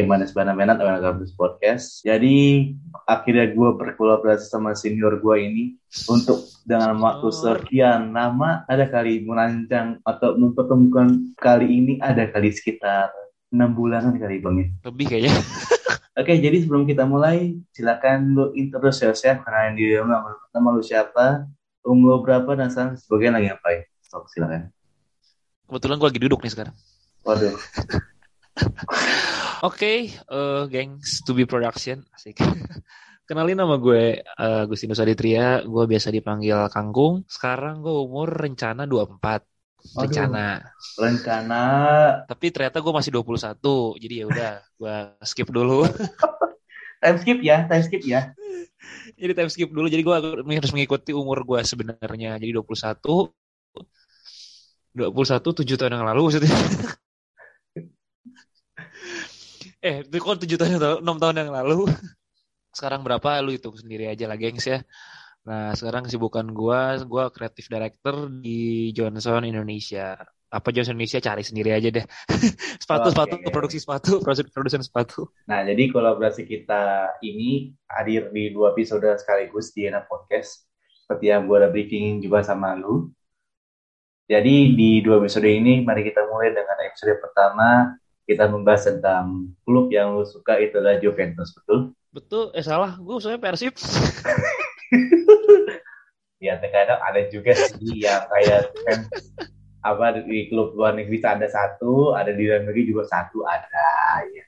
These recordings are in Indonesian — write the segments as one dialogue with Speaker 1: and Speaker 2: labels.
Speaker 1: Hai, Manes Bana Menat, Awan Gabus Podcast. Jadi, akhirnya gue berkolaborasi sama senior gue ini untuk dengan waktu sekian lama ada kali merancang atau mempertemukan kali ini ada kali sekitar enam bulanan kali bang ya.
Speaker 2: Lebih kayaknya.
Speaker 1: Oke, jadi sebelum kita mulai, silakan lu introduce yourself, kenalin diri lu, nama, nama lu siapa, umur berapa, dan sekarang sebagian lagi ngapain. Sok, silakan.
Speaker 2: Kebetulan gue lagi duduk nih sekarang.
Speaker 1: Waduh.
Speaker 2: Oke, okay, uh, gengs, to be production, asik. Kenalin nama gue uh, Agustinus Aditria, gue biasa dipanggil Kangkung. Sekarang gue umur rencana 24. Rencana.
Speaker 1: Aduh, rencana.
Speaker 2: Tapi ternyata gue masih 21, jadi ya udah, gue skip dulu.
Speaker 1: time skip ya, time skip ya.
Speaker 2: jadi time skip dulu, jadi gue harus mengikuti umur gue sebenarnya. Jadi 21, 21 7 tahun yang lalu maksudnya. eh itu kok tujuh tahun enam tahun yang lalu. Sekarang berapa? Lu itu sendiri aja lah gengs ya. Nah sekarang kesibukan gua gua kreatif director di Johnson Indonesia. Apa Johnson Indonesia? Cari sendiri aja deh. Sepatu okay. sepatu produksi sepatu. Produksi produsen sepatu.
Speaker 1: Nah jadi kolaborasi kita ini hadir di dua episode sekaligus di Enak Podcast. Seperti yang gua udah briefing juga sama lu. Jadi di dua episode ini mari kita mulai dengan episode pertama kita membahas tentang klub yang lu suka itu adalah Juventus, betul?
Speaker 2: Betul, eh salah, gue usahanya Persib.
Speaker 1: ya terkadang ada juga sih yang kayak kan, apa di klub luar negeri ada satu, ada di dalam negeri juga satu ada. Ya.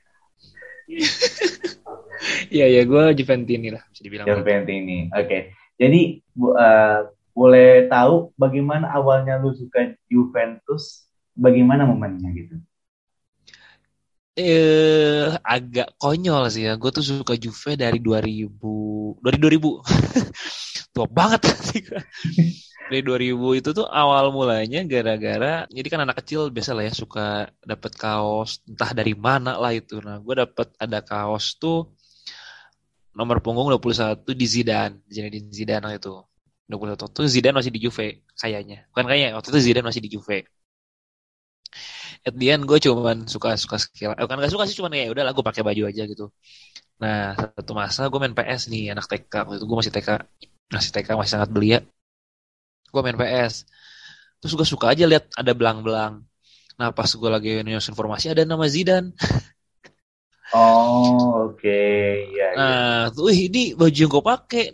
Speaker 2: Iya ya, gue Juventini lah bisa dibilang.
Speaker 1: Juventini, oke. Okay. Jadi uh, boleh tahu bagaimana awalnya lu suka Juventus, bagaimana momennya gitu?
Speaker 2: Eh agak konyol sih ya. Gue tuh suka Juve dari 2000 dari 2000. Tua banget sih Dari 2000 itu tuh awal mulanya gara-gara jadi kan anak kecil biasa lah ya suka dapat kaos entah dari mana lah itu. Nah, gue dapat ada kaos tuh nomor punggung 21 di Zidane, di Zidane itu. 21 tuh Zidane masih di Juve kayaknya. Bukan kayaknya, waktu itu Zidane masih di Juve at the end gue cuman suka suka skill. Eh, kan gak suka sih cuman ya udah lah gue pakai baju aja gitu. Nah satu masa gue main PS nih anak TK waktu itu gue masih TK masih TK masih sangat belia. Gue main PS terus gue suka aja lihat ada belang-belang. Nah pas gue lagi news informasi ada nama Zidan
Speaker 1: oh oke. Okay. ya,
Speaker 2: nah tuh ini baju yang gue pakai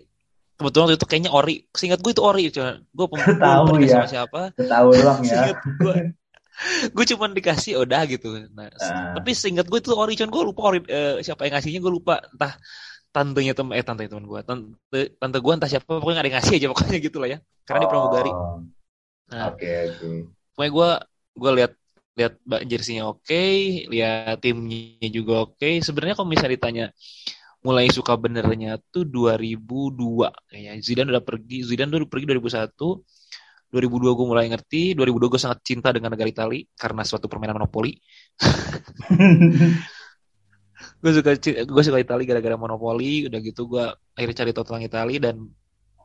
Speaker 2: kebetulan waktu itu kayaknya ori. Seingat gue itu ori cuma gue
Speaker 1: pemain tahu ya. sama siapa. Tahu doang ya. Gue
Speaker 2: gue cuma dikasih udah gitu nah uh. tapi seingat gue itu ori cuman gue lupa ori uh, siapa yang ngasihnya gue lupa entah tantenya temen eh tante teman gue tante tante gue entah siapa pokoknya gak ada yang ngasih aja pokoknya gitu lah ya karena oh. dia pramugari
Speaker 1: nah oke okay, oke okay.
Speaker 2: pokoknya gue gue lihat lihat jersinya oke okay, lihat timnya juga oke okay. sebenarnya kalau misalnya ditanya mulai suka benernya tuh 2002 kayaknya Zidane udah pergi Zidane udah pergi 2001 2002 gue mulai ngerti, 2002 gue sangat cinta dengan negara Itali karena suatu permainan monopoli. gue suka gue suka Itali gara-gara monopoli, udah gitu gue akhirnya cari tahu tentang Itali dan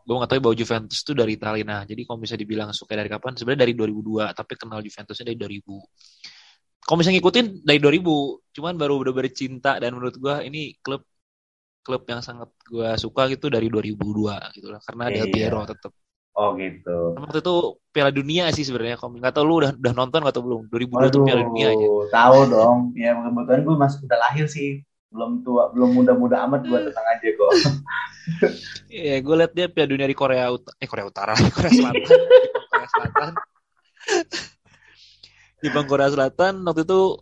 Speaker 2: gue nggak tahu bahwa Juventus itu dari Itali. Nah, jadi kalau bisa dibilang suka dari kapan? Sebenarnya dari 2002, tapi kenal Juventusnya dari 2000. Kalau misalnya ngikutin dari 2000, cuman baru udah bercinta dan menurut gue ini klub klub yang sangat gue suka gitu dari 2002 gitu lah karena Del Piero tetap
Speaker 1: Oh gitu.
Speaker 2: Waktu itu Piala Dunia sih sebenarnya. Kalau nggak tahu lu udah udah nonton atau belum? 2002 itu Piala Dunia aja.
Speaker 1: Tahu dong. Ya kebetulan gue masih udah lahir sih. Belum tua, belum muda-muda amat gue tenang aja kok.
Speaker 2: Iya, gue liat dia Piala Dunia di Korea Utara, eh Korea Utara, Korea Selatan, Korea Selatan. di Bang Korea Selatan waktu itu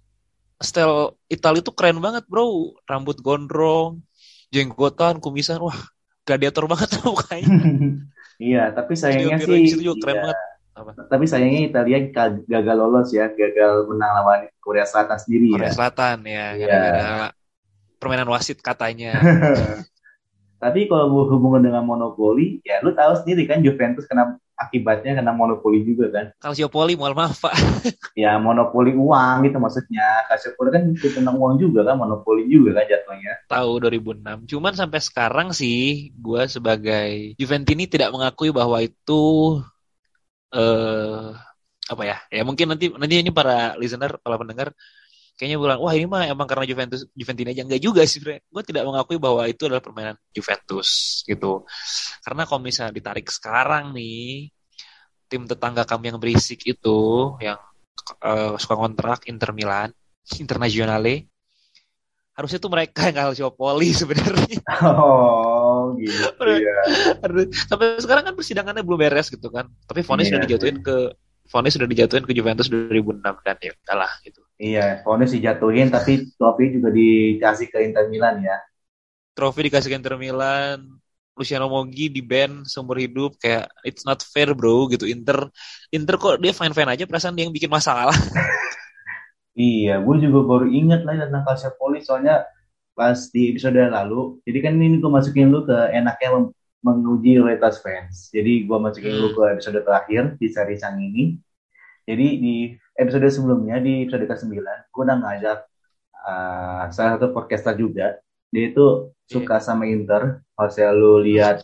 Speaker 2: style Italia itu keren banget, bro. Rambut gondrong, jenggotan, kumisan, wah, gladiator banget mukanya.
Speaker 1: Iya, tapi sayangnya sih
Speaker 2: juga keren iya. banget.
Speaker 1: Apa? Tapi sayangnya Italia gagal lolos ya, gagal menang lawan Korea Selatan sendiri
Speaker 2: Korea
Speaker 1: ya.
Speaker 2: Selatan ya, iya. gara-gara permainan wasit katanya.
Speaker 1: tapi kalau hubungan dengan monopoli, ya lu tahu sendiri kan Juventus kena akibatnya kena monopoli juga kan.
Speaker 2: Calciopoli, mohon maaf Pak.
Speaker 1: ya monopoli uang gitu maksudnya. Calciopoli kan tentang uang juga kan, monopoli juga kan jatuhnya.
Speaker 2: Tahu 2006. Cuman sampai sekarang sih gue sebagai Juventini tidak mengakui bahwa itu eh apa ya? Ya mungkin nanti nanti ini para listener, para pendengar kayaknya bilang wah ini mah emang karena Juventus Juventini aja enggak juga sih gue tidak mengakui bahwa itu adalah permainan Juventus gitu karena kalau misalnya ditarik sekarang nih tim tetangga kami yang berisik itu yang uh, suka kontrak Inter Milan Internazionale harusnya tuh mereka yang Calciopoli sebenarnya.
Speaker 1: Oh, gitu ya.
Speaker 2: Sampai sekarang kan persidangannya belum beres gitu kan. Tapi vonis yeah, sudah dijatuhin yeah. ke vonis sudah dijatuhin ke Juventus 2006 dan ya kalah gitu.
Speaker 1: Iya, vonis dijatuhin tapi trofi juga dikasih ke Inter Milan ya.
Speaker 2: Trofi dikasih ke Inter Milan, Luciano Moggi di band seumur hidup kayak it's not fair bro gitu Inter Inter kok dia fine fine aja perasaan dia yang bikin masalah
Speaker 1: Iya, gue juga baru inget lah tentang Calciopoli soalnya pas di episode lalu. Jadi kan ini gue masukin lu ke enaknya menguji loyalitas fans. Jadi gue masukin lu ke episode terakhir di seri sang ini. Jadi di episode sebelumnya di episode ke-9 gue udah ngajak uh, salah satu podcaster juga. Dia itu suka sama Inter. Kalau lu lihat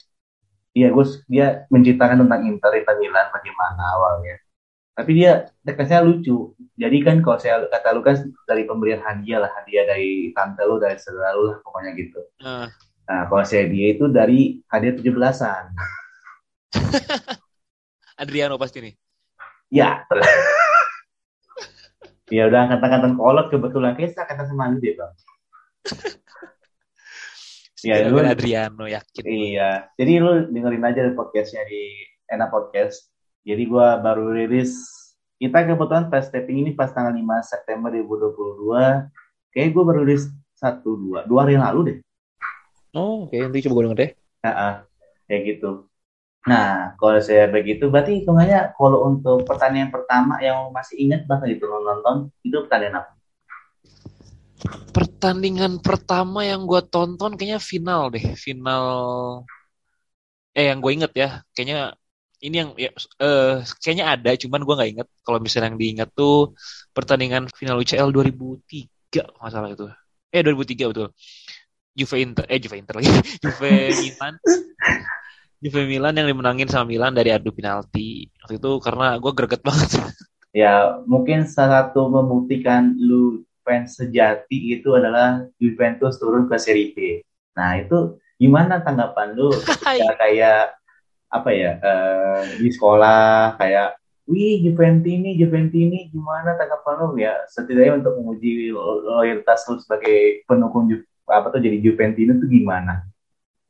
Speaker 1: Iya, gue dia menceritakan tentang Inter, Inter Milan bagaimana awalnya tapi dia dekatnya lucu jadi kan kalau saya kata lu kan dari pemberian hadiah lah hadiah dari tante lu dari saudara lu lah pokoknya gitu uh. Nah kalau saya dia itu dari hadiah tujuh belasan.
Speaker 2: Adriano pasti nih.
Speaker 1: Ya ya udah kata-kata kolot kebetulan. Kayak saya kata sama dia bang.
Speaker 2: Ya lu Adriano yakin.
Speaker 1: Iya. Jadi lu dengerin aja podcastnya di enak podcast. Jadi gue baru rilis, kita kebetulan pas taping ini pas tanggal 5 September 2022. Kayak gue baru rilis satu dua. Dua hari yang lalu deh.
Speaker 2: Oh, oke. Okay. Nanti coba gue denger deh.
Speaker 1: Ya, uh, kayak gitu. Nah, kalau saya begitu, berarti hitungannya kalau untuk pertandingan pertama yang masih ingat bahkan itu nonton, itu pertandingan apa?
Speaker 2: Pertandingan pertama yang gue tonton kayaknya final deh, final. Eh, yang gue inget ya, kayaknya ini yang ya, uh, kayaknya ada cuman gue nggak inget kalau misalnya yang diingat tuh pertandingan final UCL 2003 masalah itu eh 2003 betul Juve Inter eh Juve Inter lagi. Juve Milan. Juve Milan yang dimenangin sama Milan dari adu penalti. Waktu itu karena gue greget banget.
Speaker 1: Ya mungkin salah satu membuktikan lu fans sejati itu adalah Juventus turun ke Serie B. Nah itu gimana tanggapan lu ya, kayak apa ya uh, di sekolah kayak wih Juventini Juventini gimana tanggapan lo ya setidaknya untuk menguji loyalitas lo sebagai pendukung Ju apa tuh jadi Juventini itu gimana?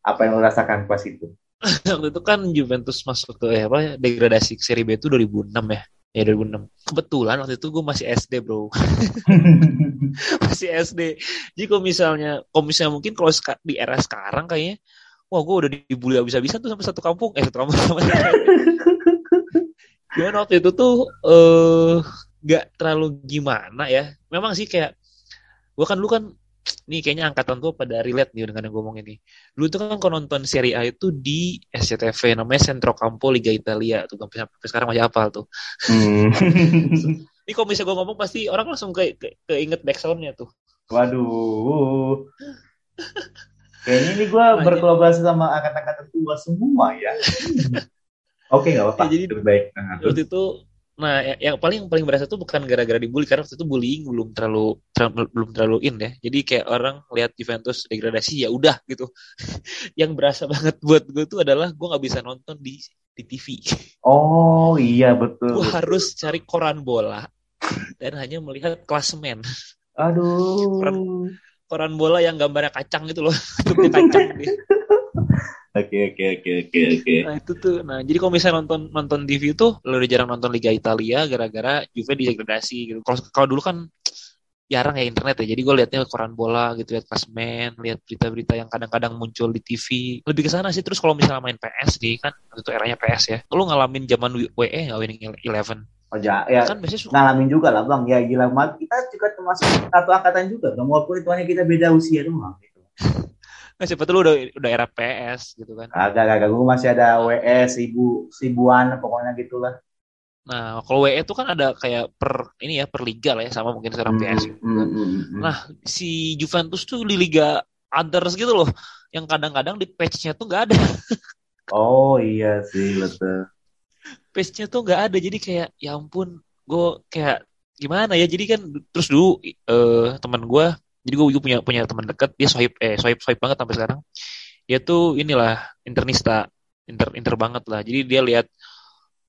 Speaker 1: Apa yang lo rasakan pas itu?
Speaker 2: Waktu itu kan Juventus masuk ke eh, apa degradasi Serie B itu 2006 ya? Ya 2006 kebetulan waktu itu gue masih SD bro. Masih SD jadi kalau misalnya kalau misalnya mungkin kalau di era sekarang kayaknya wah gue udah dibully habis-habisan tuh sampai satu kampung. Eh satu kampung. Gimana waktu itu tuh eh uh, gak terlalu gimana ya. Memang sih kayak gue kan lu kan nih kayaknya angkatan tuh pada relate nih dengan yang gue ngomong ini. Dulu tuh kan kalau nonton Serie A itu di SCTV namanya Centro Campo Liga Italia tuh sampai, sampai sekarang masih hafal tuh. Hmm. ini kalau misalnya gue ngomong pasti orang langsung ke, ke, keinget backsoundnya tuh.
Speaker 1: Waduh. Kayaknya ini gue berkolaborasi sama angkatan-angkatan tua semua ya. Oke, nggak apa-apa. Ya, jadi baik.
Speaker 2: Nah, waktu itu, nah yang paling paling berasa tuh bukan gara-gara dibully karena waktu itu bullying belum terlalu, terlalu belum terlalu in ya. Jadi kayak orang lihat Juventus degradasi ya udah gitu. yang berasa banget buat gue tuh adalah gue nggak bisa nonton di di TV.
Speaker 1: Oh iya betul.
Speaker 2: Gue harus cari koran bola dan hanya melihat klasemen.
Speaker 1: Aduh.
Speaker 2: Koran, koran bola yang gambarnya kacang gitu loh kacang
Speaker 1: Oke oke oke oke oke.
Speaker 2: Nah itu tuh, nah jadi kalau misalnya nonton nonton TV tuh, lo udah jarang nonton Liga Italia gara-gara Juve degradasi gitu. Kalau kalau dulu kan jarang ya internet ya, jadi gue liatnya koran bola gitu, liat klasmen, lihat berita-berita yang kadang-kadang muncul di TV. Lebih ke sana sih. Terus kalau misalnya main PS nih kan, itu eranya PS ya. Lo ngalamin zaman WE nggak Winning Eleven?
Speaker 1: Oh ya, ya kan biasanya suka... ngalamin juga lah bang. Ya gila banget. Kita juga termasuk satu angkatan juga. Bang. Walaupun itu hanya kita beda usia doang. Gitu.
Speaker 2: Nah, siapa tuh lu udah, udah era PS gitu kan?
Speaker 1: Agak, agak. Gue masih ada WS, ibu, ribuan pokoknya gitulah.
Speaker 2: Nah, kalau WE itu kan ada kayak per ini ya per liga lah ya sama mungkin sekarang hmm, PS. Gitu. Hmm, hmm, hmm. Nah, si Juventus tuh di liga others gitu loh, yang kadang-kadang di patch-nya tuh nggak ada.
Speaker 1: oh iya sih betul
Speaker 2: page-nya tuh nggak ada jadi kayak ya ampun gue kayak gimana ya jadi kan terus dulu uh, teman gue jadi gue punya punya teman dekat dia swipe eh swipe swipe banget sampai sekarang. Dia tuh inilah internista inter inter banget lah. Jadi dia lihat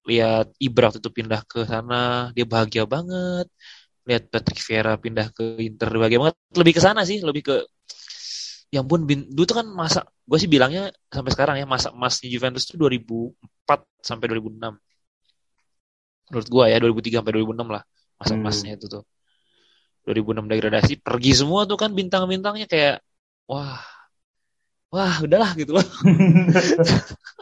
Speaker 2: lihat Ibra itu pindah ke sana dia bahagia banget. Lihat Patrick Vieira pindah ke Inter bahagia banget. Lebih ke sana sih lebih ke yang pun bin, dulu tuh kan masa gue sih bilangnya sampai sekarang ya masa emasnya Juventus tuh 2004 sampai 2006 menurut gue ya 2003 sampai 2006 lah masa hmm. emasnya itu tuh 2006 degradasi pergi semua tuh kan bintang-bintangnya kayak wah wah udahlah gitu loh.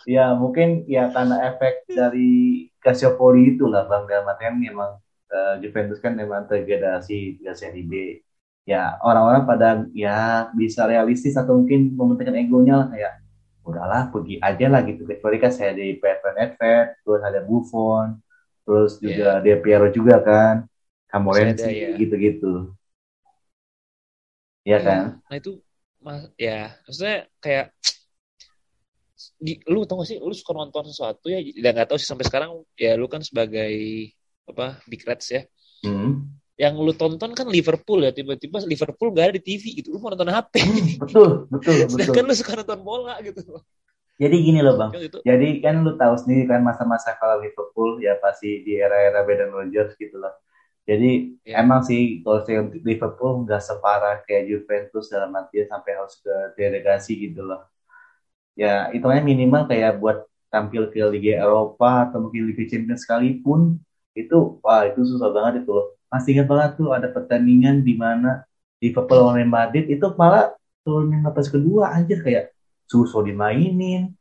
Speaker 1: Ya mungkin ya karena efek dari Calciopoli itu lah bang. Dalam artian memang uh, Juventus kan memang terdegradasi di Serie B. Ya orang-orang pada ya bisa realistis atau mungkin mementingkan egonya lah kayak udahlah pergi aja lah gitu. Kecuali kan saya di Pepe Nedved terus ada Buffon terus juga yeah. Del Piero juga kan Camoranesi yeah. gitu-gitu. Ya kan?
Speaker 2: Nah itu mas ya maksudnya kayak di, lu tau gak sih lu suka nonton sesuatu ya dan nggak tahu sih sampai sekarang ya lu kan sebagai apa big reds ya. Hmm. Yang lu tonton kan Liverpool ya tiba-tiba Liverpool gak ada di TV gitu lu mau nonton HP
Speaker 1: hmm, betul betul
Speaker 2: sedangkan betul. lu suka nonton bola gitu.
Speaker 1: Jadi gini loh bang. Gitu. jadi kan lu tahu sendiri kan masa-masa kalau Liverpool ya pasti di era-era Brendan Rodgers gitu loh jadi ya. emang sih kalau saya Liverpool nggak separah kayak Juventus dalam arti sampai harus ke delegasi gitu loh. Ya itu minimal kayak buat tampil ke Liga Eropa atau mungkin Liga Champions sekalipun itu wah itu susah banget itu loh. Masih ingat banget tuh ada pertandingan di mana Liverpool lawan Madrid itu malah turun yang atas kedua anjir kayak Suso dimainin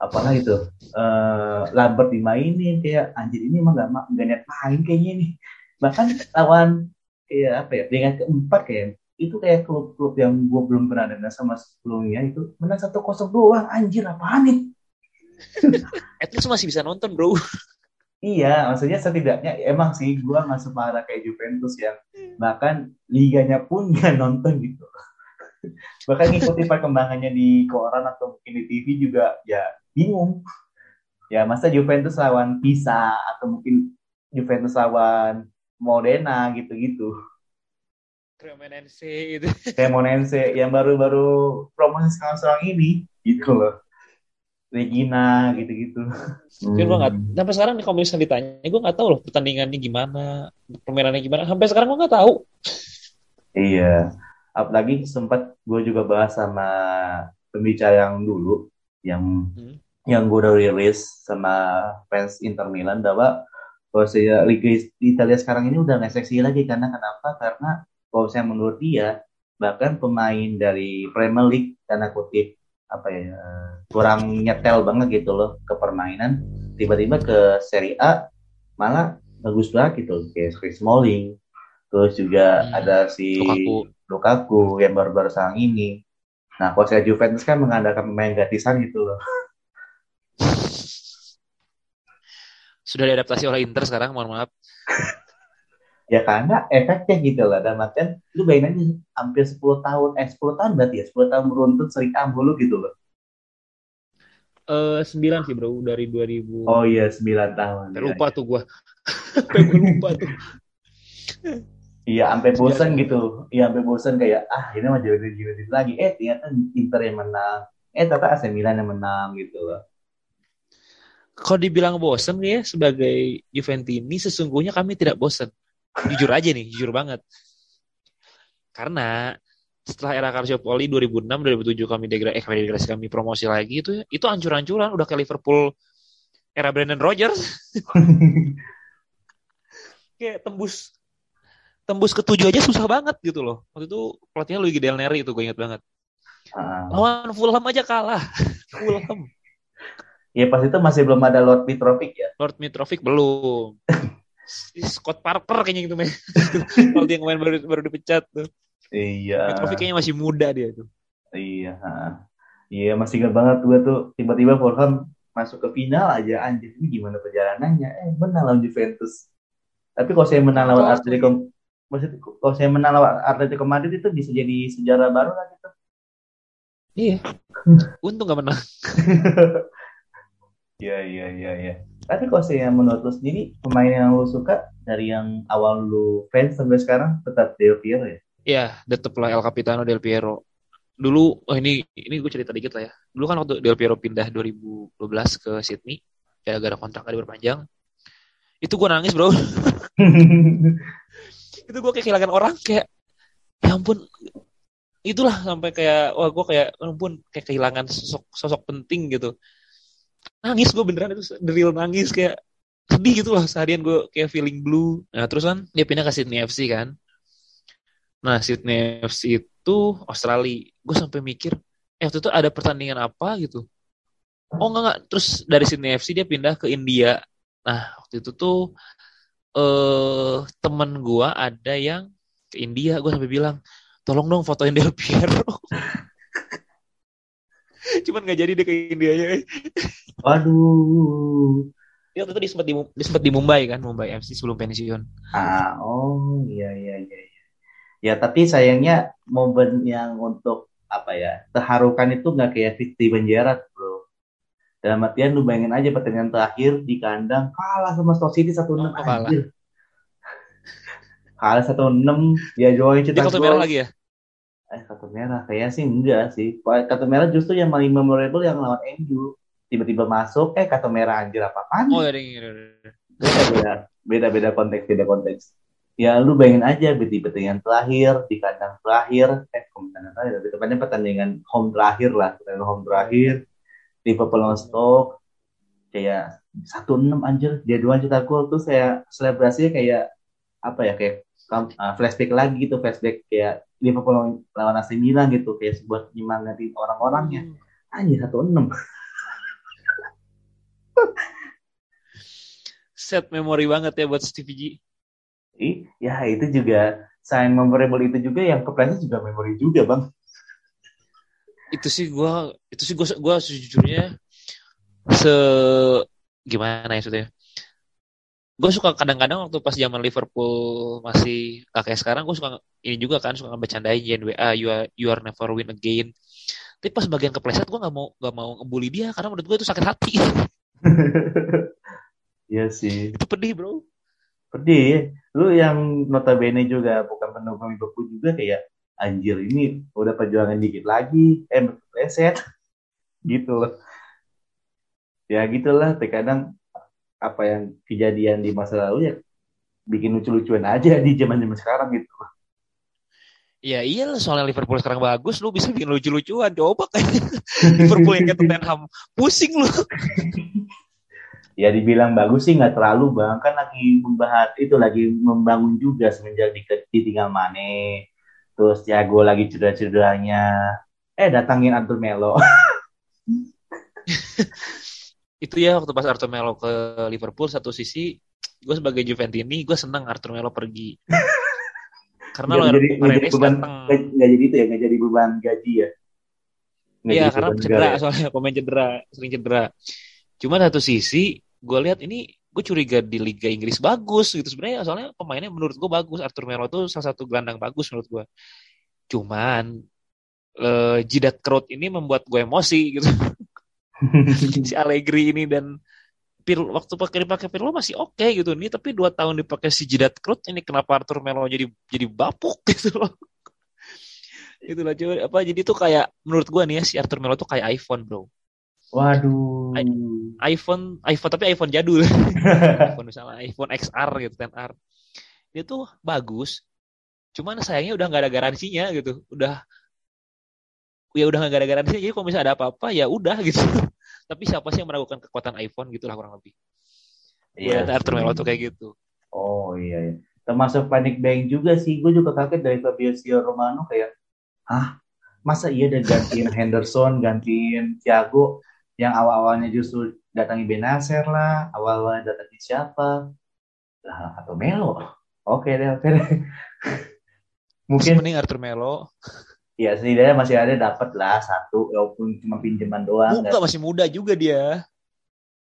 Speaker 1: apalah itu uh, Lambert dimainin kayak anjir ini emang gak, gak niat main kayaknya nih bahkan lawan kayak apa ya dengan keempat kayak itu kayak klub-klub yang gue belum pernah dengar sama sebelumnya itu menang satu kosong doang anjir apaan nih
Speaker 2: at least masih bisa nonton bro
Speaker 1: Iya, maksudnya setidaknya emang sih gue nggak separah kayak Juventus yang bahkan liganya pun nggak nonton gitu. bahkan ngikuti perkembangannya di koran atau mungkin di TV juga ya bingung. Ya masa Juventus lawan Pisa atau mungkin Juventus lawan Modena gitu-gitu.
Speaker 2: Cremonense itu.
Speaker 1: Cremonense yang baru-baru promosi sekarang-sekarang ini gitu loh. Regina gitu-gitu.
Speaker 2: Hmm. gue gak, sampai sekarang nih kalau misalnya ditanya, gue gak tahu loh pertandingannya gimana, permainannya gimana. Sampai sekarang gue gak tahu.
Speaker 1: Iya, apalagi sempat gue juga bahas sama pembicara yang dulu, yang hmm. yang gue udah rilis sama fans Inter Milan bahwa kalau saya Liga Italia sekarang ini udah nggak seksi lagi karena kenapa? Karena kalau saya menurut dia bahkan pemain dari Premier League karena kutip apa ya kurang nyetel banget gitu loh ke permainan tiba-tiba ke Serie A malah bagus banget gitu kayak Chris Smalling terus juga hmm. ada si Lukaku. Lukaku yang baru-baru sekarang ini nah kalau saya Juventus kan mengandalkan pemain gratisan gitu loh
Speaker 2: sudah diadaptasi oleh Inter sekarang mohon maaf
Speaker 1: ya karena efeknya gitu lah dan makan lu bayangin aja hampir 10 tahun eh 10 tahun berarti ya 10 tahun beruntun seri A mulu gitu loh
Speaker 2: Eh uh, 9 sih bro dari 2000
Speaker 1: oh iya 9 tahun
Speaker 2: lupa ya, tuh gua gue lupa tuh
Speaker 1: Iya, sampai bosan gitu. Iya, sampai bosan kayak ah ini mah jadi jadi lagi. Eh ternyata Inter yang menang. Eh ternyata AC Milan yang menang gitu loh.
Speaker 2: Kalau dibilang bosan ya sebagai Juventini sesungguhnya kami tidak bosan jujur aja nih, jujur banget. Karena setelah era Calciopoli 2006 2007 kami degra eh kami degradasi kami promosi lagi itu itu ancur-ancuran udah ke Liverpool era Brendan Rodgers. Kayak tembus tembus ke tujuh aja susah banget gitu loh. Waktu itu pelatihnya Luigi Del Neri itu gue inget banget. Uh. Lawan Fulham aja kalah. Fulham.
Speaker 1: Ya pas itu masih belum ada Lord Mitrovic ya.
Speaker 2: Lord Mitrovic belum. Scott Parker kayaknya gitu men. Kalau dia kemarin baru baru dipecat tuh.
Speaker 1: Iya.
Speaker 2: Mitrovic kayaknya masih muda dia tuh.
Speaker 1: Iya. Iya masih ingat banget gue tuh tiba-tiba Fulham masuk ke final aja anjir ini gimana perjalanannya eh menang lawan Juventus tapi kalau saya menang lawan Atletico maksud kalau saya menang lawan Atletico Madrid itu bisa jadi sejarah baru lah gitu
Speaker 2: iya untung gak menang
Speaker 1: iya iya iya iya Tapi kalau saya menurut lu sendiri, pemain yang lu suka dari yang awal lu fans sampai sekarang tetap Del Piero ya?
Speaker 2: Iya, tetap lah El Capitano Del Piero. Dulu, oh ini ini gue cerita dikit lah ya. Dulu kan waktu Del Piero pindah 2012 ke Sydney, ya gara kontrak ada berpanjang. Itu gue nangis bro. itu gue kayak kehilangan orang kayak, ya ampun, itulah sampai kayak, wah gue kayak, ya ampun, kayak kehilangan sosok sosok penting gitu nangis gue beneran itu real nangis kayak sedih gitu loh seharian gue kayak feeling blue. Nah terus kan dia pindah ke Sydney FC kan. Nah Sydney FC itu Australia. Gue sampai mikir eh waktu itu ada pertandingan apa gitu? Oh enggak enggak terus dari Sydney FC dia pindah ke India. Nah waktu itu tuh eh temen gue ada yang ke India. Gue sampai bilang tolong dong fotoin Del Piero. Cuman nggak jadi deh ke India nya
Speaker 1: Waduh.
Speaker 2: Dia waktu itu di sempat di, di sempat di Mumbai kan, Mumbai FC sebelum pensiun.
Speaker 1: Ah, oh iya iya iya. iya. Ya tapi sayangnya momen yang untuk apa ya terharukan itu nggak kayak Fitri Banjarat bro. Dalam artian lu bayangin aja pertandingan terakhir di kandang kalah sama Stoke City satu enam oh, kalah. Kalah satu enam dia jualin
Speaker 2: cetak Dia merah lagi ya?
Speaker 1: Eh kartu merah kayaknya sih enggak sih. Kartu merah justru yang paling memorable yang lawan MU tiba-tiba masuk eh kata merah anjir apa kan oh, iya, iya. beda beda beda konteks beda konteks ya lu bayangin aja di pertandingan terakhir di kandang terakhir eh pertandingan terakhir tapi tepatnya pertandingan home terakhir lah pertandingan home terakhir di lawan Stoke kayak satu enam anjir dia dua juta gol tuh saya selebrasinya kayak apa ya kayak uh, flashback lagi gitu flashback kayak Liverpool lawan AC Milan gitu kayak sebuah penyemangatin orang-orangnya hmm. anjir satu enam
Speaker 2: Set memori banget ya buat Stevie G.
Speaker 1: Ya itu juga sign memorable itu juga yang kepleset juga memori juga bang.
Speaker 2: Itu sih gue itu sih gue gue sejujurnya se gimana ya sudah gue suka kadang-kadang waktu pas zaman Liverpool masih kayak sekarang gue suka ini juga kan suka bercandain JNWA you are, you are never win again tapi pas bagian kepleset gue nggak mau nggak mau ngebully dia karena menurut gue itu sakit hati
Speaker 1: Iya sih.
Speaker 2: Itu pedih bro.
Speaker 1: Pedih. Lu yang notabene juga bukan pendukung Liverpool juga kayak anjir ini udah perjuangan dikit lagi, eh reset gitu loh. Ya gitulah, terkadang apa yang kejadian di masa lalu ya bikin lucu-lucuan aja di zaman-zaman sekarang gitu.
Speaker 2: Ya iya soalnya Liverpool sekarang bagus, lu bisa bikin lucu-lucuan. Coba kayak Liverpool yang kayak Tottenham, pusing lu.
Speaker 1: ya dibilang bagus sih nggak terlalu bang. Kan lagi membahas itu lagi membangun juga semenjak di, ditinggal Mane. Terus ya gue lagi cedera-cederanya. Eh datangin Arthur Melo.
Speaker 2: Itu ya waktu pas Arthur Melo ke Liverpool satu sisi gue sebagai Juventini gue senang Arthur Melo pergi
Speaker 1: karena lo jadi, jadi beban nggak jadi itu ya nggak jadi beban gaji ya?
Speaker 2: Iya karena cedera ya? soalnya pemain cedera sering cedera. Cuma satu sisi gue lihat ini gue curiga di Liga Inggris bagus gitu. Sebenarnya soalnya pemainnya menurut gue bagus. Arthur Melo tuh salah satu gelandang bagus menurut gue cuman uh, jidat kerut ini membuat gue emosi gitu. Si Allegri ini dan Pir, waktu pakai dipakai Pirlo masih oke okay, gitu nih tapi dua tahun dipakai si jidat kerut ini kenapa Arthur Melo jadi jadi bapuk gitu loh itulah coba apa jadi tuh kayak menurut gue nih ya si Arthur Melo tuh kayak iPhone bro
Speaker 1: Waduh. I
Speaker 2: iPhone, iPhone tapi iPhone jadul. iPhone misalnya iPhone XR gitu, 10R. Dia tuh bagus. Cuman sayangnya udah nggak ada garansinya gitu. Udah ya udah nggak ada garansinya. Jadi kalau misalnya ada apa-apa ya udah gitu. tapi siapa sih yang meragukan kekuatan iPhone gitulah kurang lebih. Iya. Yeah. Arthur Melo tuh kayak gitu.
Speaker 1: Oh iya, iya. Termasuk panic buying juga sih. Gue juga kaget dari Fabio Romano kayak, ah masa iya dan gantiin Henderson, gantiin Thiago, yang awal-awalnya justru datangi Benacer lah, awal-awalnya datangi siapa? Lah, atau Melo. Oke deh, oke deh.
Speaker 2: Mungkin mending Arthur Melo.
Speaker 1: Ya setidaknya masih ada dapat lah satu, walaupun cuma pinjaman doang.
Speaker 2: Enggak, masih muda juga dia.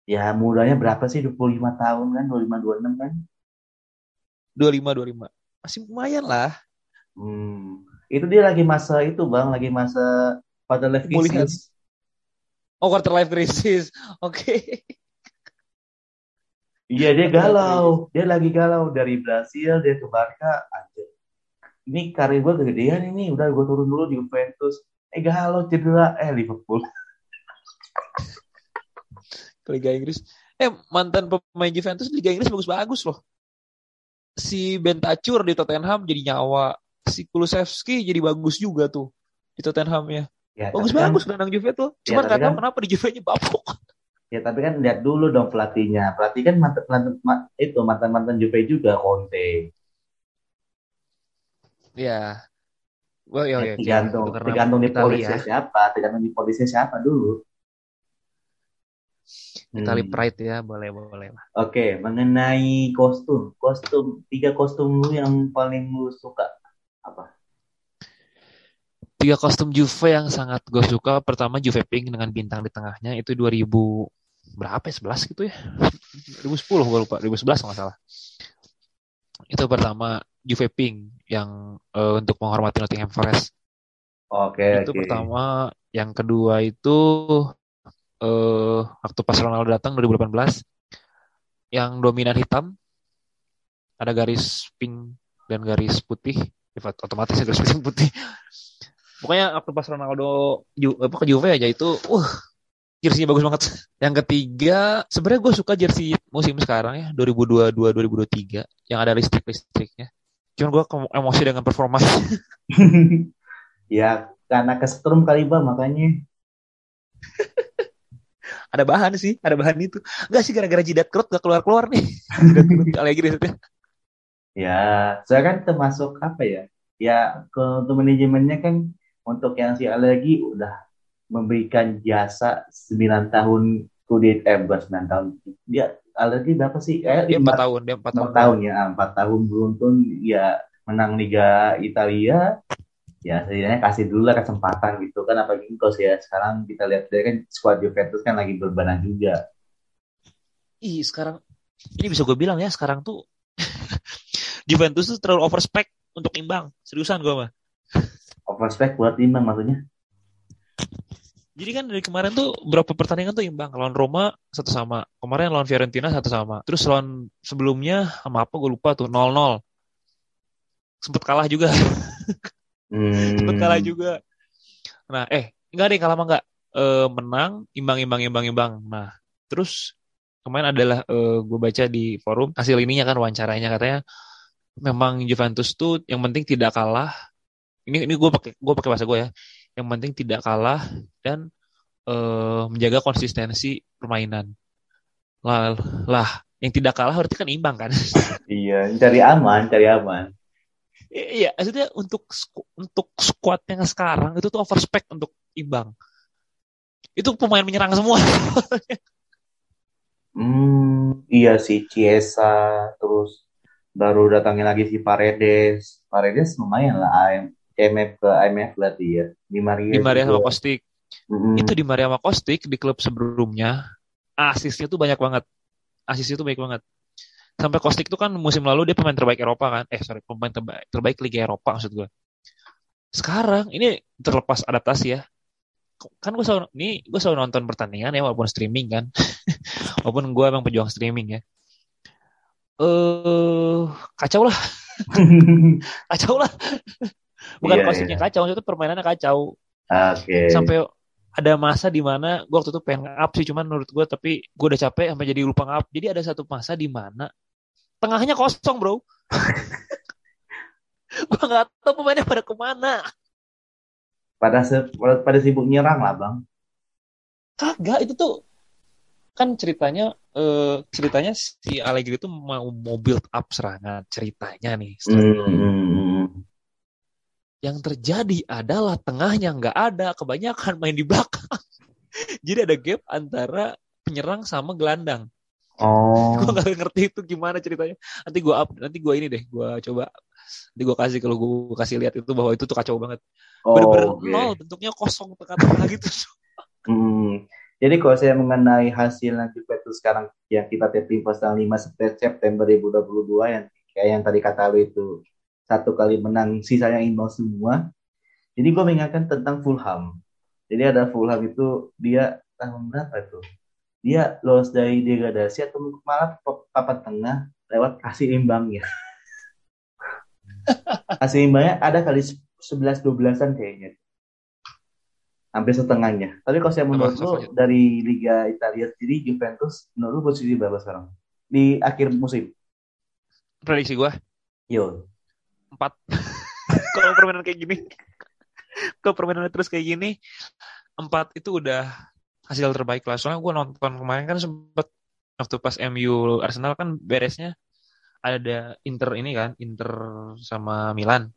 Speaker 1: Ya mudanya berapa sih? 25 tahun kan? 25, 26 kan?
Speaker 2: 25, 25. Masih lumayan lah.
Speaker 1: Hmm. Itu dia lagi masa itu bang, lagi masa pada life crisis.
Speaker 2: Oh quarter life crisis. Oke. Okay.
Speaker 1: Iya dia galau, dia lagi galau dari Brasil dia ke Barca. Anjir. Ini karir gue kegedean ini, udah gue turun dulu di Juventus. Eh galau cedera, eh Liverpool.
Speaker 2: Liga Inggris. Eh mantan pemain Juventus Liga Inggris bagus-bagus loh. Si Bentacur di Tottenham jadi nyawa. Si Kulusevski jadi bagus juga tuh di Tottenham ya.
Speaker 1: Ya,
Speaker 2: Bagus-bagus kan, Juve tuh.
Speaker 1: Ya,
Speaker 2: Cuman
Speaker 1: tapi
Speaker 2: nggak tahu
Speaker 1: kan-
Speaker 2: kenapa di Juve-nya bapuk.
Speaker 1: Ya tapi kan lihat dulu dong pelatihnya. Pelatih kan mantan, mantan ma- itu mantan mantan Juve juga Conte.
Speaker 2: Ya. Well, ya, ya,
Speaker 1: tergantung,
Speaker 2: karena
Speaker 1: tergantung di
Speaker 2: Italia.
Speaker 1: polisnya siapa, tergantung di polisnya siapa dulu.
Speaker 2: Italy
Speaker 1: Hmm.
Speaker 2: Pride ya, boleh boleh lah.
Speaker 1: Oke, mengenai kostum, kostum tiga kostum lu yang paling lu suka apa?
Speaker 2: Tiga kostum Juve yang sangat gue suka. Pertama Juve Pink dengan bintang di tengahnya itu 2000 berapa ya? 11 gitu ya. 2010 gue lupa, 2011 kalau nggak salah. Itu pertama Juve Pink yang eh, untuk menghormati Nottingham Forest.
Speaker 1: Oke,
Speaker 2: itu
Speaker 1: oke.
Speaker 2: pertama. Yang kedua itu eh waktu pas Ronaldo datang 2018 yang dominan hitam ada garis pink dan garis putih Ya, otomatis garis putih putih pokoknya waktu pas Ronaldo Ju, apa ke Juve aja itu uh jersey bagus banget yang ketiga sebenarnya gue suka jersey musim sekarang ya 2022 2023 yang ada listrik listriknya cuman gue emosi dengan performanya
Speaker 1: ya karena kesetrum kali bang makanya.
Speaker 2: ada bahan sih, ada bahan itu. Enggak sih gara-gara jidat kerut gak keluar-keluar nih. jidat kerut maksudnya.
Speaker 1: Ya, saya kan termasuk apa ya? Ya, ke untuk manajemennya kan untuk yang si alergi udah memberikan jasa 9 tahun kulit eh bukan 9 tahun. Dia alergi berapa sih? Eh,
Speaker 2: Dia 4
Speaker 1: empat-
Speaker 2: tahun, dia 4 tahun.
Speaker 1: empat tahun ya, empat tahun beruntun ya menang Liga Italia. Ya, setidaknya kasih dulu lah kesempatan gitu kan. Apalagi kalau ya sekarang kita lihat dia kan squad Juventus kan lagi berbenah juga.
Speaker 2: Ih, sekarang ini bisa gue bilang ya, sekarang tuh Juventus tuh terlalu overspec untuk imbang. Seriusan gue mah.
Speaker 1: Overspec buat imbang maksudnya.
Speaker 2: Jadi kan dari kemarin tuh berapa pertandingan tuh imbang. Lawan Roma satu sama. Kemarin lawan Fiorentina satu sama. Terus lawan sebelumnya sama apa gue lupa tuh 0-0. Sempet kalah juga.
Speaker 1: Hmm.
Speaker 2: Sempet kalah juga. Nah, eh, enggak deh kalah mah enggak. Eh, menang, imbang, imbang, imbang, imbang. Nah, terus kemarin adalah eh, gue baca di forum hasil ininya kan wawancaranya katanya memang Juventus tuh yang penting tidak kalah. Ini ini gue pakai gue pakai bahasa gue ya. Yang penting tidak kalah dan eh, menjaga konsistensi permainan. Lah, lah, yang tidak kalah berarti kan imbang kan?
Speaker 1: Iya, cari aman, cari aman.
Speaker 2: Iya, maksudnya untuk untuk squad yang sekarang itu tuh overspec untuk imbang. Itu pemain menyerang semua.
Speaker 1: Hmm, iya sih Chiesa terus baru datangin lagi si Paredes. Paredes lumayan lah AM, IMF ke IMF berarti ya. Di Maria
Speaker 2: Di Maria sama
Speaker 1: juga.
Speaker 2: Kostik.
Speaker 1: Mm-mm.
Speaker 2: Itu di Maria sama Kostik di klub sebelumnya asisnya tuh banyak banget. Asisnya tuh baik banget. Sampai Kostik tuh kan musim lalu dia pemain terbaik Eropa kan. Eh sorry, pemain terbaik, terbaik Liga Eropa maksud gue. Sekarang ini terlepas adaptasi ya. Kan gue selalu, ini gue selalu nonton pertandingan ya walaupun streaming kan. walaupun gue emang pejuang streaming ya. Eh kacau lah, kacau lah. Bukan
Speaker 1: Iya,
Speaker 2: kostiknya
Speaker 1: iya.
Speaker 2: kacau, itu permainannya kacau.
Speaker 1: Oke.
Speaker 2: Sampai ada masa di mana gue waktu itu pengen nge-up sih, cuman menurut gue tapi gue udah capek sampai jadi lupa nge-up. Jadi ada satu masa di mana tengahnya kosong bro. gue nggak tahu pemainnya pada ke mana.
Speaker 1: Pada se- pada, pada sibuk nyerang lah bang.
Speaker 2: Kagak itu tuh kan ceritanya eh, ceritanya si Allegri itu mau mau build up serangan ceritanya nih.
Speaker 1: Hmm, hmm, hmm.
Speaker 2: Yang terjadi adalah tengahnya nggak ada, kebanyakan main di belakang. Jadi ada gap antara penyerang sama gelandang.
Speaker 1: Oh.
Speaker 2: Gue nggak ngerti itu gimana ceritanya. Nanti gue up, nanti gue ini deh, gue coba. Nanti gue kasih kalau gue kasih lihat itu bahwa itu tuh kacau banget.
Speaker 1: Oh,
Speaker 2: Bener-bener
Speaker 1: oke.
Speaker 2: nol, bentuknya kosong tengah-tengah gitu.
Speaker 1: Hmm. Jadi kalau saya mengenai hasil yang Juventus sekarang yang kita taping pas tanggal 5 September 2022 yang kayak yang tadi kata lu itu satu kali menang sisanya imbang semua. Jadi gue mengingatkan tentang Fulham. Jadi ada Fulham itu dia tahun berapa itu? Dia lolos dari degradasi atau malah papan tengah lewat hasil imbangnya. hasil imbangnya ada kali 11-12an kayaknya. Hampir setengahnya. Tapi kalau saya menurut lu dari Liga Italia sendiri Juventus menurut lu posisi berapa sekarang? Di akhir musim.
Speaker 2: Prediksi gua?
Speaker 1: Yo.
Speaker 2: Empat. kalau permainan kayak gini. kalau permainan terus kayak gini, empat itu udah hasil terbaik lah. Soalnya gue nonton kemarin kan sempet waktu pas MU Arsenal kan beresnya ada Inter ini kan, Inter sama Milan.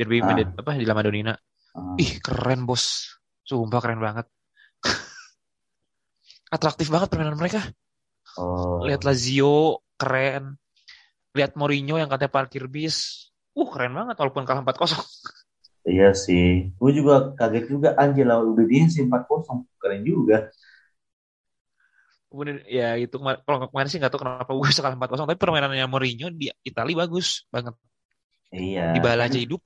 Speaker 2: Derby ah. apa di La Madonnina. Ah. Ih, keren bos. Sumpah keren banget. Atraktif banget permainan mereka. Oh. Lihat Lazio keren. Lihat Mourinho yang katanya parkir bis. Uh, keren banget walaupun kalah 4-0.
Speaker 1: Iya sih. Gue juga kaget juga anjir lawan Udinese 4-0. Keren juga
Speaker 2: kemudian ya itu kalau kemarin sih nggak tahu kenapa gue kalah 4-0 tapi permainannya Mourinho di Italia bagus banget
Speaker 1: iya
Speaker 2: di bala aja hidup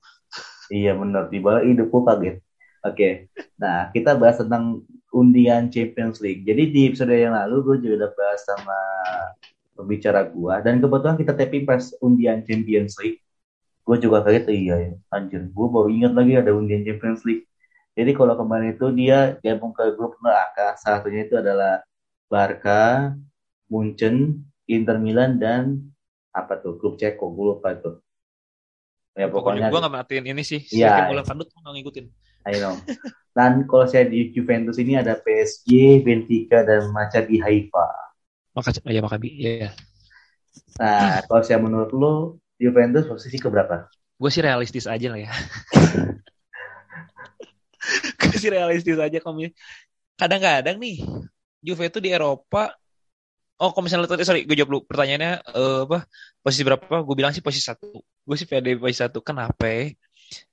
Speaker 1: iya benar di bala hidup gue kaget oke okay. nah kita bahas tentang undian Champions League jadi di episode yang lalu gue juga udah bahas sama pembicara gue dan kebetulan kita tapping pas undian Champions League gue juga kaget iya ya anjir gue baru ingat lagi ada undian Champions League jadi kalau kemarin itu dia gabung ke grup neraka salah satunya itu adalah Barca, Munchen, Inter Milan dan apa tuh grup Ceko gue lupa tuh.
Speaker 2: Ya pokoknya, gue gak matiin ini sih.
Speaker 1: Iya.
Speaker 2: Bola kandut gue gak ngikutin.
Speaker 1: I know. Dan kalau saya di Juventus ini ada PSG, Benfica dan Maccabi Haifa.
Speaker 2: Maka ya Maccabi, ya.
Speaker 1: Nah, kalau saya menurut lo Juventus posisi ke berapa?
Speaker 2: Gue sih realistis aja lah ya. gue sih realistis aja kamu. Kadang-kadang nih Juve itu di Eropa Oh, kalau misalnya tadi sorry, gue jawab dulu pertanyaannya uh, apa posisi berapa? Gue bilang sih posisi satu. Gue sih pede posisi satu. Kenapa?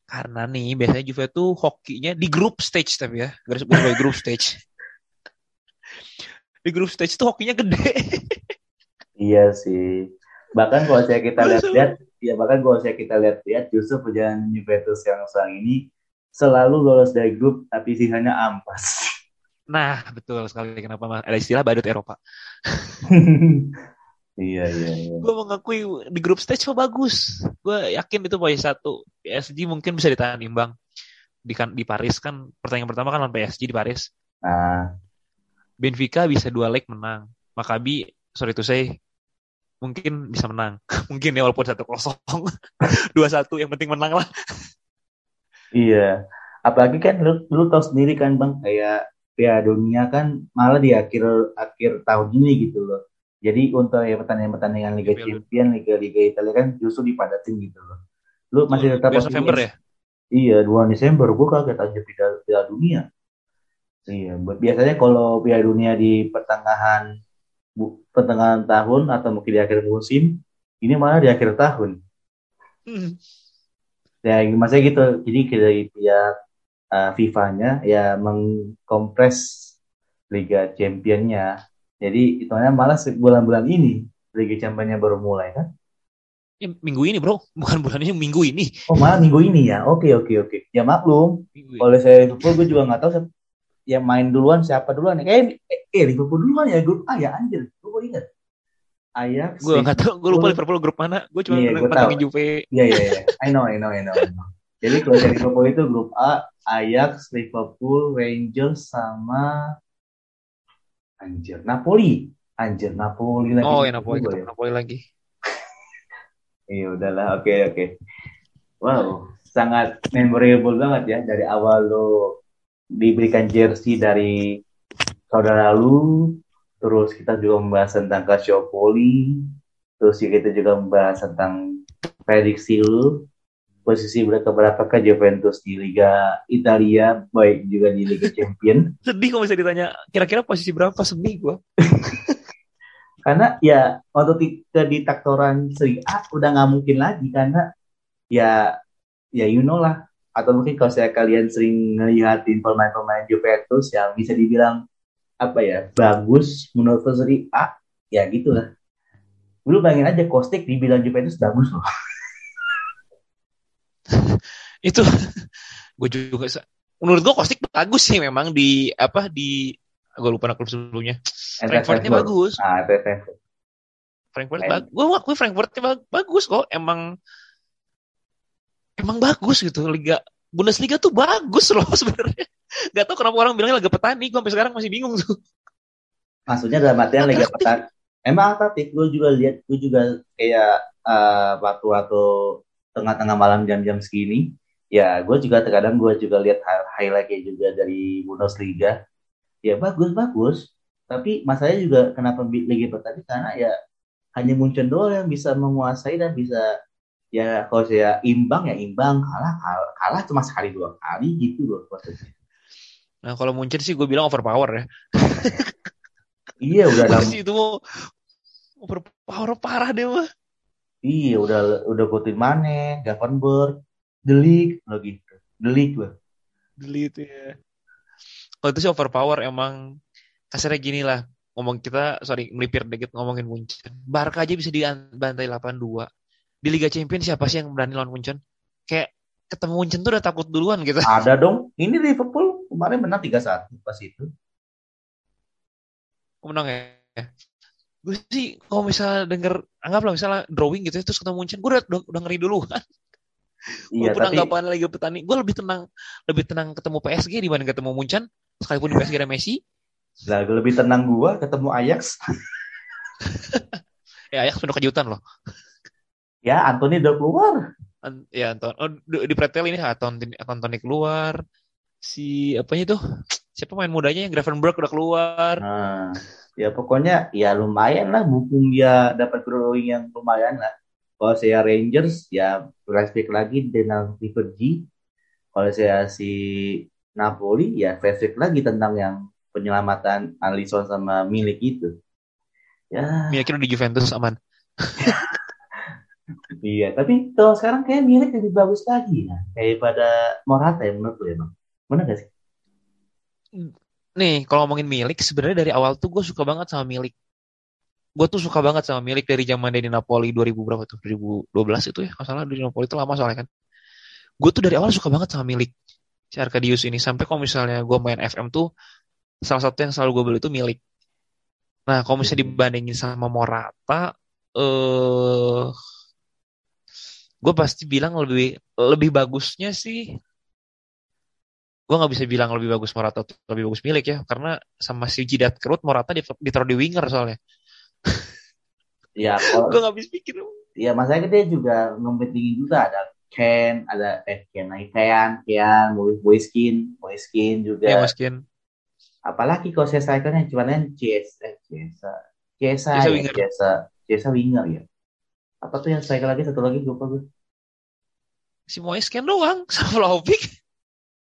Speaker 2: Karena nih biasanya Juve tuh hokinya di grup stage tapi ya, garis bawah grup stage. di grup stage tuh hokinya gede.
Speaker 1: iya sih. Bahkan kalau saya kita lihat-lihat, ya bahkan kalau saya kita lihat-lihat, justru perjalanan Juventus yang sekarang ini selalu lolos dari grup, tapi sisanya ampas.
Speaker 2: Nah, betul sekali kenapa ada istilah badut Eropa.
Speaker 1: iya, iya, iya.
Speaker 2: Gue mengakui di grup stage kok bagus. Gue yakin itu posisi satu. PSG mungkin bisa ditahan imbang. Di, kan, di Paris kan pertandingan pertama kan lawan PSG di Paris.
Speaker 1: Ah.
Speaker 2: Benfica bisa dua leg menang. Maccabi, sorry to say, mungkin bisa menang. mungkin ya walaupun satu kosong, dua satu yang penting menang lah.
Speaker 1: iya. Apalagi kan lu, lu tahu sendiri kan bang kayak Piala Dunia kan malah di akhir akhir tahun ini gitu loh. Jadi untuk ya pertandingan-pertandingan Liga Champions, Liga Liga Italia kan justru dipadatin gitu loh. Lu masih tetap
Speaker 2: November ya?
Speaker 1: Iya, 2 Desember gue kaget aja Piala, Piala Dunia. Iya, biasanya kalau Piala Dunia di pertengahan pertengahan tahun atau mungkin di akhir musim, ini malah di akhir tahun. Hmm. Ya, maksudnya gitu. Jadi dari pihak uh, FIFA-nya ya mengkompres Liga Champion-nya. Jadi hitungannya malah bulan-bulan ini Liga Champion-nya baru mulai kan?
Speaker 2: Ya, minggu ini bro, bukan bulan ini, minggu ini.
Speaker 1: Oh malah minggu ini ya? Oke oke oke. Ya maklum, kalau saya Liverpool gue juga nggak tahu yang main duluan siapa duluan. Ya. Eh, Liverpool duluan ya grup A ya anjir. Gue ingat. Ajax.
Speaker 2: Gue nggak tahu, gue lupa Liverpool grup mana. Gue cuma yeah,
Speaker 1: pernah Juve. Iya iya iya. I know I know I know. I know. Jadi kalau dari Liverpool itu grup A, Ajax, Liverpool, Rangers sama anjir Napoli. Anjir Napoli lagi.
Speaker 2: Oh, ya Napoli, ya. Napoli lagi.
Speaker 1: Iya udahlah, oke okay, oke. Okay. Wow, sangat memorable banget ya dari awal lo diberikan jersey dari saudara lu, terus kita juga membahas tentang Calciopoli, terus kita juga membahas tentang prediksi lu, posisi mereka berapa ke Juventus di Liga Italia baik juga di Liga Champion.
Speaker 2: Sedih kalau bisa ditanya kira-kira posisi berapa? Sedih gue
Speaker 1: karena ya waktu ke di taktoran Serie A udah nggak mungkin lagi karena ya ya you know lah. Atau mungkin kalau saya kalian sering ngeliatin pemain-pemain Juventus yang bisa dibilang apa ya bagus menurut Serie A ya gitulah dulu bayangin aja Kostik dibilang Juventus bagus loh
Speaker 2: itu gue juga menurut gue Kostik bagus sih memang di apa di gue lupa klub sebelumnya Frankfurtnya bagus
Speaker 1: ah,
Speaker 2: Frankfurt bagus. Gue akui Frankfurtnya bagus kok. Emang emang bagus gitu. Liga Bundesliga tuh bagus loh sebenarnya. Gak tau kenapa orang bilangnya Liga Petani. Gue sampai sekarang masih bingung tuh.
Speaker 1: Maksudnya dalam artian Liga Petani. Emang atraktif. Gue juga lihat. Gue juga kayak uh, waktu-waktu tengah-tengah malam jam-jam segini. Ya gue juga terkadang gue juga lihat highlightnya juga dari Bundesliga. Ya bagus-bagus. Tapi masalahnya juga kenapa Liga Petani karena ya hanya Munchen doang yang bisa menguasai dan bisa ya kalau saya imbang ya imbang kalah kalah, kalah cuma sekali dua kali gitu loh maksudnya.
Speaker 2: Nah kalau Munchen sih gue bilang overpower ya.
Speaker 1: iya udah dalam...
Speaker 2: itu mau overpower parah deh mah.
Speaker 1: Iya udah udah Coutinho Mane, Gavenberg, Delik lo gitu. Delik gue.
Speaker 2: Delik ya. Kalau itu sih overpower emang kasarnya gini lah ngomong kita sorry melipir dikit ngomongin Munchen. Barca aja bisa dibantai 8-2. Di Liga Champions siapa sih yang berani lawan Munchen? Kayak ketemu Munchen tuh udah takut duluan gitu.
Speaker 1: Ada dong. Ini Liverpool kemarin menang 3-1 pas itu.
Speaker 2: Menang ya? Gue sih kalau misalnya denger anggaplah misalnya drawing gitu ya, terus ketemu Munchen, gue udah, udah, ngeri duluan. Iya, Walaupun tapi... anggapan Liga Petani, gue lebih tenang lebih tenang ketemu PSG dibanding ketemu Munchen. Sekalipun di PSG ada Messi,
Speaker 1: lah lebih tenang gua ketemu Ajax.
Speaker 2: ya Ajax penuh kejutan loh.
Speaker 1: Ya Anthony udah keluar.
Speaker 2: An ya Anton oh, di, di pretel ini Anthony, Anthony keluar. Si apa itu? Siapa main mudanya yang Gravenberg udah keluar.
Speaker 1: Nah, ya pokoknya ya lumayan lah mumpung dia dapat growing yang lumayan lah. Kalau saya Rangers ya flashback lagi dengan River G. Kalau saya si Napoli ya flashback lagi tentang yang penyelamatan Alisson sama milik itu.
Speaker 2: Ya. Milik di Juventus aman.
Speaker 1: iya, tapi kalau sekarang kayak milik lebih bagus lagi ya, kayak pada Morata ya menurut lo ya bang. Mana gak sih?
Speaker 2: Nih, kalau ngomongin milik, sebenarnya dari awal tuh gue suka banget sama milik. Gue tuh suka banget sama milik dari zaman dari Napoli 2000 berapa tuh? 2012 itu ya, kalau salah di Napoli itu lama soalnya kan. Gue tuh dari awal suka banget sama milik si Arkadius ini. Sampai kalau misalnya gue main FM tuh, salah satu yang selalu gue beli itu milik. Nah, kalau misalnya hmm. dibandingin sama Morata, eh gue pasti bilang lebih lebih bagusnya sih gue nggak bisa bilang lebih bagus Morata atau lebih bagus milik ya karena sama si Jidat Kerut Morata ditaruh di winger soalnya.
Speaker 1: Ya kalau
Speaker 2: gue nggak bisa pikir.
Speaker 1: Ya masanya dia juga ngompetingin juga. Ada Ken ada eh Ken Ken Ken Moiskin Moiskin juga.
Speaker 2: Ya, Moiskin
Speaker 1: apalagi kalau saya strikernya cuma kan Ciesa. Eh, ya, winger. Ciesa. Ciesa winger ya. Apa tuh yang striker lagi? Satu lagi gue gue
Speaker 2: si Moisken doang sama Vlahovic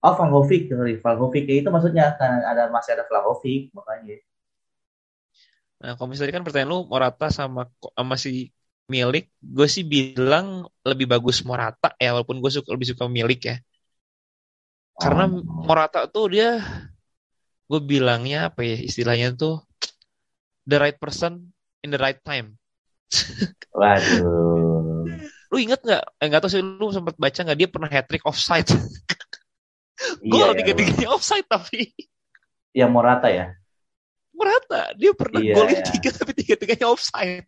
Speaker 1: oh Vlahovic sorry Vlahovic itu maksudnya kan ada masih ada Vlahovic makanya
Speaker 2: nah kalau misalnya kan pertanyaan lu Morata sama si milik gue sih bilang lebih bagus Morata ya walaupun gue suka lebih suka milik ya karena oh. Morata tuh dia gue bilangnya apa ya istilahnya tuh the right person in the right time.
Speaker 1: Waduh.
Speaker 2: lu inget nggak? Eh nggak tahu sih lu sempat baca nggak dia pernah hat trick offside. Gol iya, tiga tiganya offside tapi.
Speaker 1: Yang Morata ya.
Speaker 2: Morata dia pernah iya, golin iya. tiga tapi tiga tiganya offside.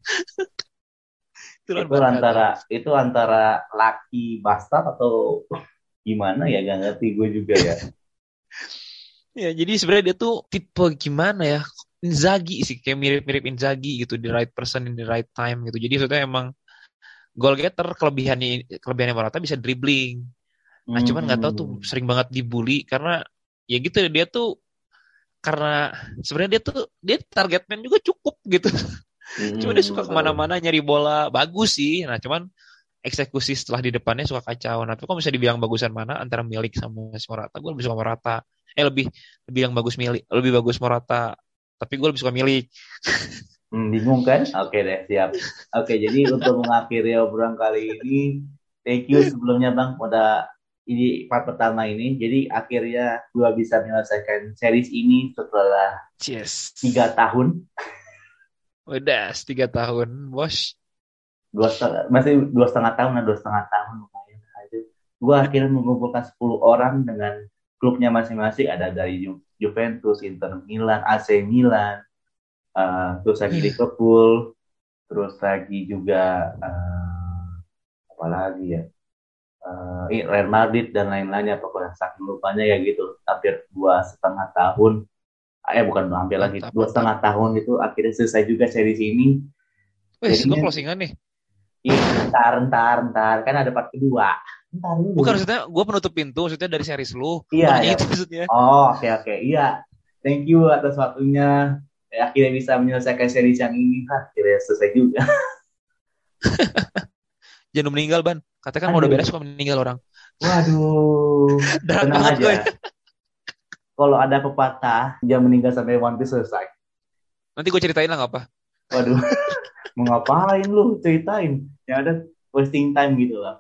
Speaker 1: itu, itu antara itu antara laki bastard atau gimana ya gak ngerti gue juga ya.
Speaker 2: Ya, jadi sebenarnya dia tuh tipe gimana ya? Inzaghi sih, kayak mirip-mirip Inzaghi gitu, the right person in the right time gitu. Jadi sebetulnya emang goal getter kelebihannya kelebihannya Morata bisa dribbling. Nah, hmm. cuman nggak tahu tuh hmm. sering banget dibully karena ya gitu dia tuh karena sebenarnya dia tuh dia target man juga cukup gitu. Hmm. Cuma dia suka ke mana-mana nyari bola bagus sih. Nah, cuman eksekusi setelah di depannya suka kacau. Nah, tapi kalau bisa dibilang bagusan mana antara milik sama si Morata, gue lebih suka Morata eh lebih lebih yang bagus milik lebih bagus Morata tapi gue lebih suka milik
Speaker 1: hmm, bingung kan oke deh siap oke jadi untuk mengakhiri obrolan kali ini thank you sebelumnya bang pada ini part pertama ini. Jadi akhirnya gue bisa menyelesaikan series ini setelah
Speaker 2: yes.
Speaker 1: tiga tahun.
Speaker 2: Udah tiga tahun bos.
Speaker 1: Dua setengah masih dua setengah tahun dua setengah tahun lumayan aja. Gue akhirnya mengumpulkan 10 orang dengan klubnya masing-masing. Ada dari Ju Juventus, Inter Milan, AC Milan, uh, terus lagi hmm. Liverpool, terus lagi juga uh, apa lagi ya Real Madrid dan lain-lainnya pokoknya saking lupanya ya gitu hampir dua setengah tahun eh bukan hampir lagi dua setengah tahun itu akhirnya selesai juga seri ini
Speaker 2: Wih, gue closingan nih
Speaker 1: Iya, ntar, ntar, ntar. Kan ada part kedua.
Speaker 2: Ntar Bukan maksudnya gue penutup pintu, maksudnya dari series lu.
Speaker 1: Iya, iya. Itu maksudnya. Oh, oke, okay, oke. Okay. Iya. Thank you atas waktunya. Ya, akhirnya bisa menyelesaikan series yang ini. Akhirnya selesai juga.
Speaker 2: Jangan meninggal, Ban. Katakan mau udah beres kok meninggal orang.
Speaker 1: Waduh. tenang aja. Kalau ada pepatah, jangan meninggal sampai One Piece selesai.
Speaker 2: Nanti gue ceritain lah gak apa.
Speaker 1: Waduh. mau ngapain lu ceritain ya ada wasting time gitu lah